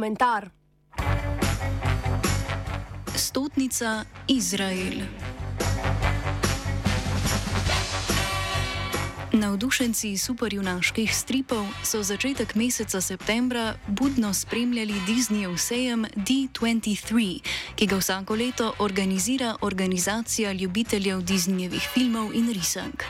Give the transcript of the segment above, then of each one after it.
komentar. Stotnica Izrael. Navdušenci superjunaških stripov so začetek meseca septembra budno spremljali Disneyjev sejem D23, ki ga vsako leto organizira organizacija ljubiteljev Disneyjevih filmov in risank.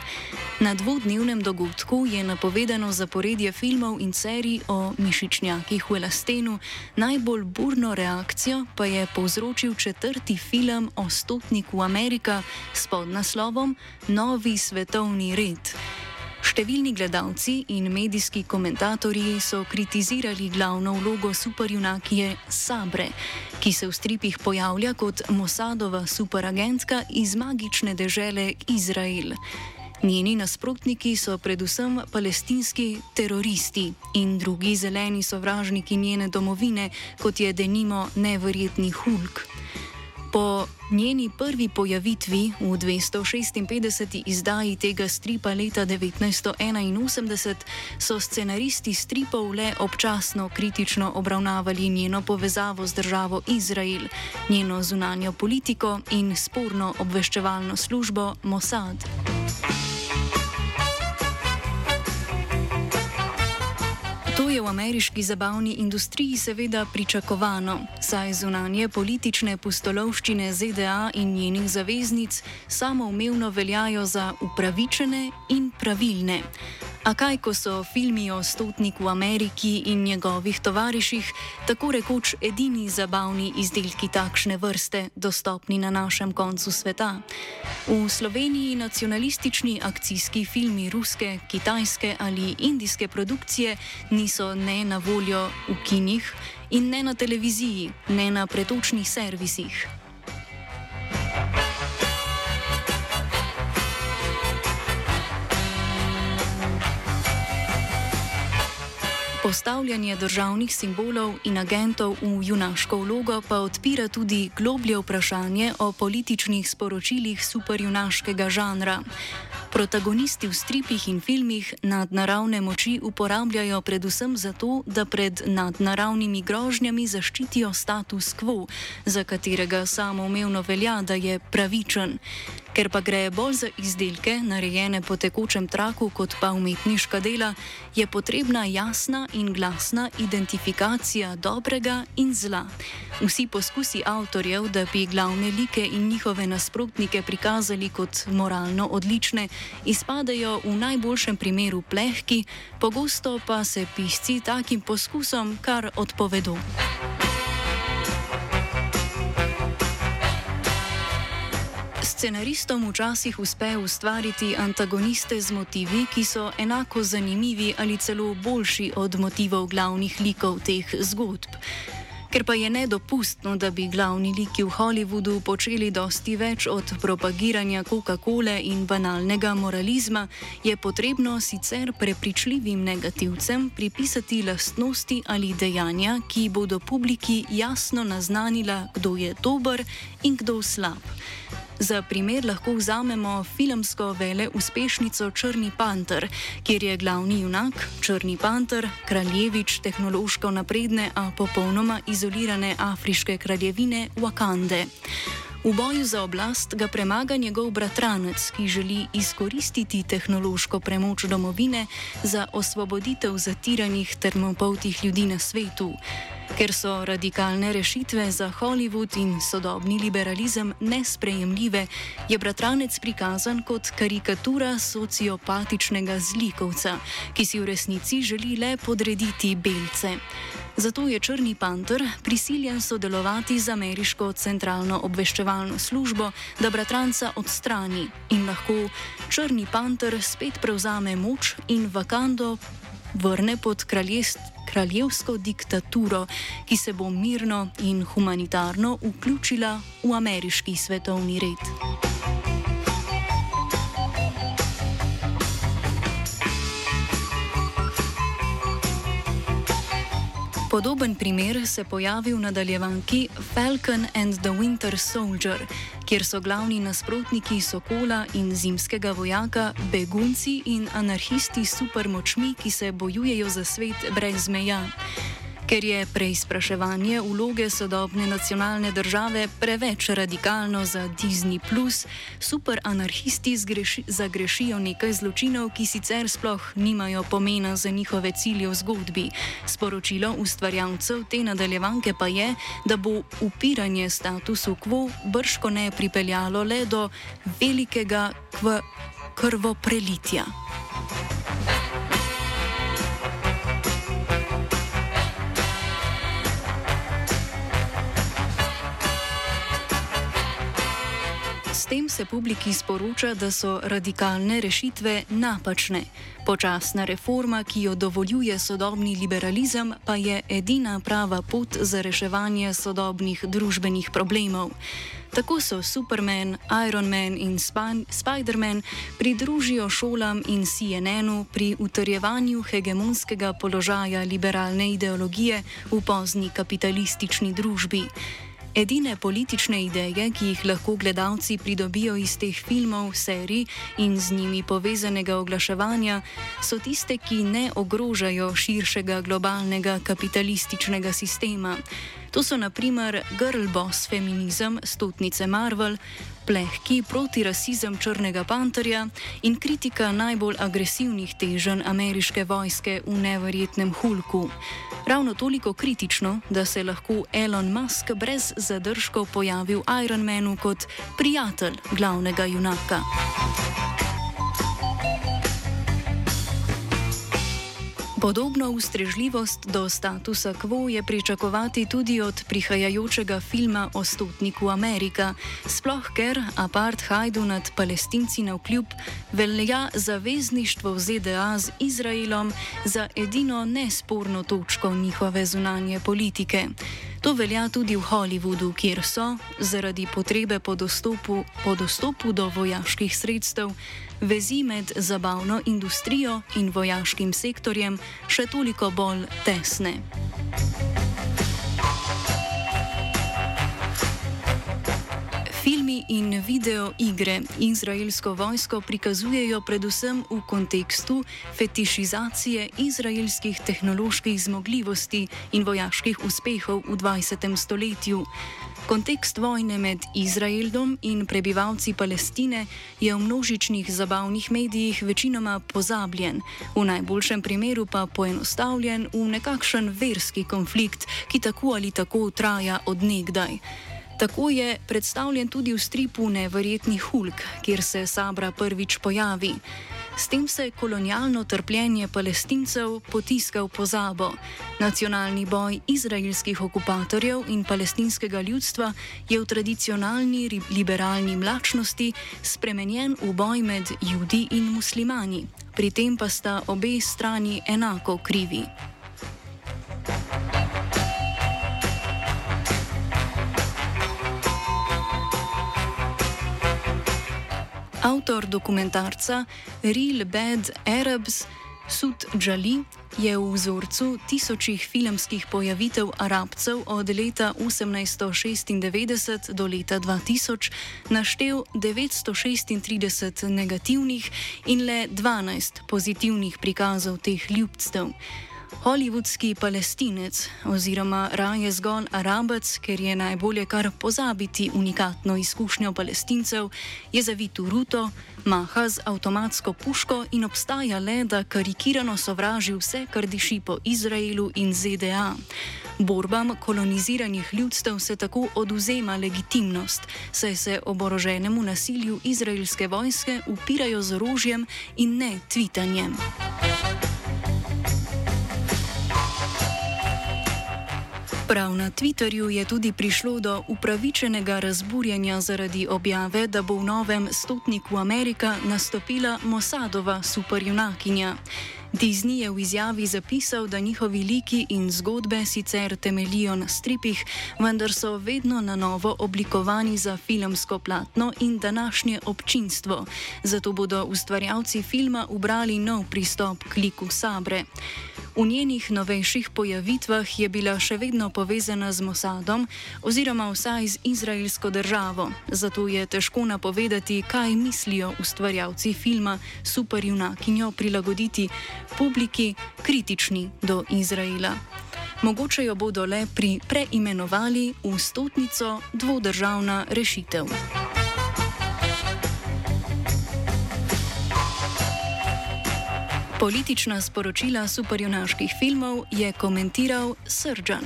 Na dvodnevnem dogodku je napovedano zaporedje filmov in serij o mišičnjakih v Elastenu, najbolj burno reakcijo pa je povzročil četrti film o stotniku Amerika s podnaslovom Novi svetovni red. Številni gledalci in medijski komentatorji so kritizirali glavno vlogo superjunakije Sabre, ki se v stripih pojavlja kot Mossadova superagentka iz magične dežele Izrael. Njeni nasprotniki so predvsem palestinski teroristi in drugi zeleni sovražniki njene domovine, kot je denimo neverjetni Hulk. Po njeni prvi pojavitvi v 256. izdaji tega stripa leta 1981 so scenaristi stripov le občasno kritično obravnavali njeno povezavo z državo Izrael, njeno zunanjo politiko in sporno obveščevalno službo Mossad. Je v ameriški zabavni industriji seveda pričakovano, saj zunanje politične pustolovščine ZDA in njenih zaveznic samoumevno veljajo za upravičene in pravilne. A kaj, ko so filmi o stotniku Ameriki in njegovih tovariših tako rekoč edini zabavni izdelki takšne vrste, dostopni na našem koncu sveta? V Sloveniji nacionalistični akcijski filmi ruske, kitajske ali indijske produkcije niso ne na voljo v kinih in ne na televiziji, ne na pretočnih servisih. Postavljanje državnih simbolov in agentov v junaško vlogo pa odpira tudi globlje vprašanje o političnih sporočilih superjunaškega žanra. Protagonisti v stripih in filmih nadnaravne moči uporabljajo predvsem zato, da pred nadnaravnimi grožnjami zaščitijo status quo, za katerega samoumevno velja, da je pravičen. Ker pa gre bolj za izdelke, narejene po tekočem traku, kot pa umetniška dela, je potrebna jasna in glasna identifikacija dobrega in zla. Vsi poskusi avtorjev, da bi glavne like in njihove nasprotnike prikazali kot moralno odlične, izpadajo v najboljšem primeru plehki, pogosto pa se pisci takim poskusom kar odpovedo. Scenaristom včasih uspe ustvariti antagoniste z motivi, ki so enako zanimivi ali celo boljši od motivov glavnih likov teh zgodb. Ker pa je nedopustno, da bi glavni liki v Hollywoodu počeli dosti več od propagiranja Coca-Cole in banalnega moralizma, je potrebno sicer prepričljivim negativcem pripisati lastnosti ali dejanja, ki bodo publiki jasno naznanila, kdo je dober in kdo slab. Za primer lahko vzamemo filmsko vele uspešnico Črni panter, kjer je glavni junak Črni panter, kraljevič tehnološko napredne, a popolnoma izolirane afriške kraljevine Wakande. V boju za oblast ga premaga njegov bratranec, ki želi izkoristiti tehnološko premoč domovine za osvoboditev zatiranih termopoltih ljudi na svetu. Ker so radikalne rešitve za Hollywood in sodobni liberalizem nesprejemljive, je bratranec prikazan kot karikatura sociopatičnega zlikovca, ki si v resnici želi le podrediti belce. Zato je Črni panter prisiljen sodelovati z ameriško centralno obveščevalno službo, da bratranca odstrani in lahko Črni panter spet prevzame moč in vakando vrne pod kraljevsko diktaturo, ki se bo mirno in humanitarno vključila v ameriški svetovni red. Podoben primer se pojavi v nadaljevanki Falcon and the Winter Soldier, kjer so glavni nasprotniki Sokola in zimskega vojaka begunci in anarhisti s supermočmi, ki se bojujejo za svet brez meja. Ker je preizpraševanje vloge sodobne nacionalne države preveč radikalno za Disney, superanarhisti zagrešijo nekaj zločinov, ki sicer sploh nimajo pomena za njihove cilje v zgodbi. Sporočilo ustvarjalcev te nadaljevanke pa je, da bo upiranje statusu quo brško ne pripeljalo le do velikega krvoprelitja. Tem se publiki sporoča, da so radikalne rešitve napačne. Počasna reforma, ki jo dovoljuje sodobni liberalizem, pa je edina prava pot za reševanje sodobnih družbenih problemov. Tako so Superman, Iron Man in Spider-Man pridružijo šolam in CNN-u pri utrjevanju hegemonskega položaja liberalne ideologije v pozni kapitalistični družbi. Edine politične ideje, ki jih lahko gledalci pridobijo iz teh filmov, serij in z njimi povezanega oglaševanja, so tiste, ki ne ogrožajo širšega globalnega kapitalističnega sistema. To so naprimer Girl Boss feminizem, stotnice Marvel, plehki protirasizem Črnega panterja in kritika najbolj agresivnih teženj ameriške vojske v neverjetnem Hulku. Ravno toliko kritično, da se lahko Elon Musk brez zadržkov pojavi v Iron Manu kot prijatelj glavnega junaka. Podobno ustrežljivost do statusa quo je pričakovati tudi od prihajajočega filma o stotniku Amerika, sploh ker apartheidu nad palestinci na vkljub velja zavezništvo ZDA z Izraelom za edino nesporno točko njihove zunanje politike. To velja tudi v Hollywoodu, kjer so, zaradi potrebe po dostopu, po dostopu do vojaških sredstev, vezi med zabavno industrijo in vojaškim sektorjem še toliko bolj tesne. In video igre izraelsko vojsko prikazujejo predvsem v kontekstu fetišizacije izraelskih tehnoloških zmogljivosti in vojaških uspehov v 20. stoletju. Kontekst vojne med Izraelom in prebivalci Palestine je v množičnih zabavnih medijih večinoma pozabljen, v najboljšem primeru pa poenostavljen v nekakšen verski konflikt, ki tako ali tako traja odnegdaj. Tako je predstavljen tudi v stripu Neverjetni Hulk, kjer se Sabra prvič pojavi. S tem se kolonialno trpljenje palestincev potiska v pozabo. Nacionalni boj izraelskih okupatorjev in palestinskega ljudstva je v tradicionalni liberalni mlačnosti spremenjen v boj med ljudi in muslimani. Pri tem pa sta obe strani enako krivi. Avtor dokumentarca Real Bad Arabs Sud Džali je v vzorcu tisočih filmskih pojavitev Arabcev od leta 1896 do leta 2000 naštel 936 negativnih in le 12 pozitivnih prikazov teh ljubstev. Hollywoodski palestinec oziroma raje zgolj arabec, ker je najbolje kar pozabiti unikatno izkušnjo palestincev, je zavit v ruto, maha z avtomatsko puško in obstaja le, da karikirano sovraži vse, kar diši po Izraelu in ZDA. Borbam koloniziranih ljudstev se tako oduzema legitimnost, saj se oboroženemu nasilju izraelske vojske upirajo z orožjem in ne tvitanjem. Prav na Twitterju je tudi prišlo do upravičenega razburjenja zaradi objave, da bo v novem stotniku Amerika nastopila Mossadova superjunakinja. Disney je v izjavi zapisal, da njihovi liki in zgodbe sicer temelijo na stripih, vendar so vedno na novo oblikovani za filmsko platno in današnje občinstvo. Zato bodo ustvarjalci filma ubrali nov pristop k liku Sabre. V njenih novejših pojavitvah je bila še vedno povezana z Mossadom oziroma vsaj z izraelsko državo, zato je težko napovedati, kaj mislijo ustvarjalci filma Superjunakinjo prilagoditi publiki kritični do Izraela. Mogoče jo bodo le pri preimenovali v stotnico dvodržavna rešitev. Politična sporočila superjunaških filmov je komentiral Srdžan.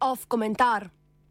Off komentar.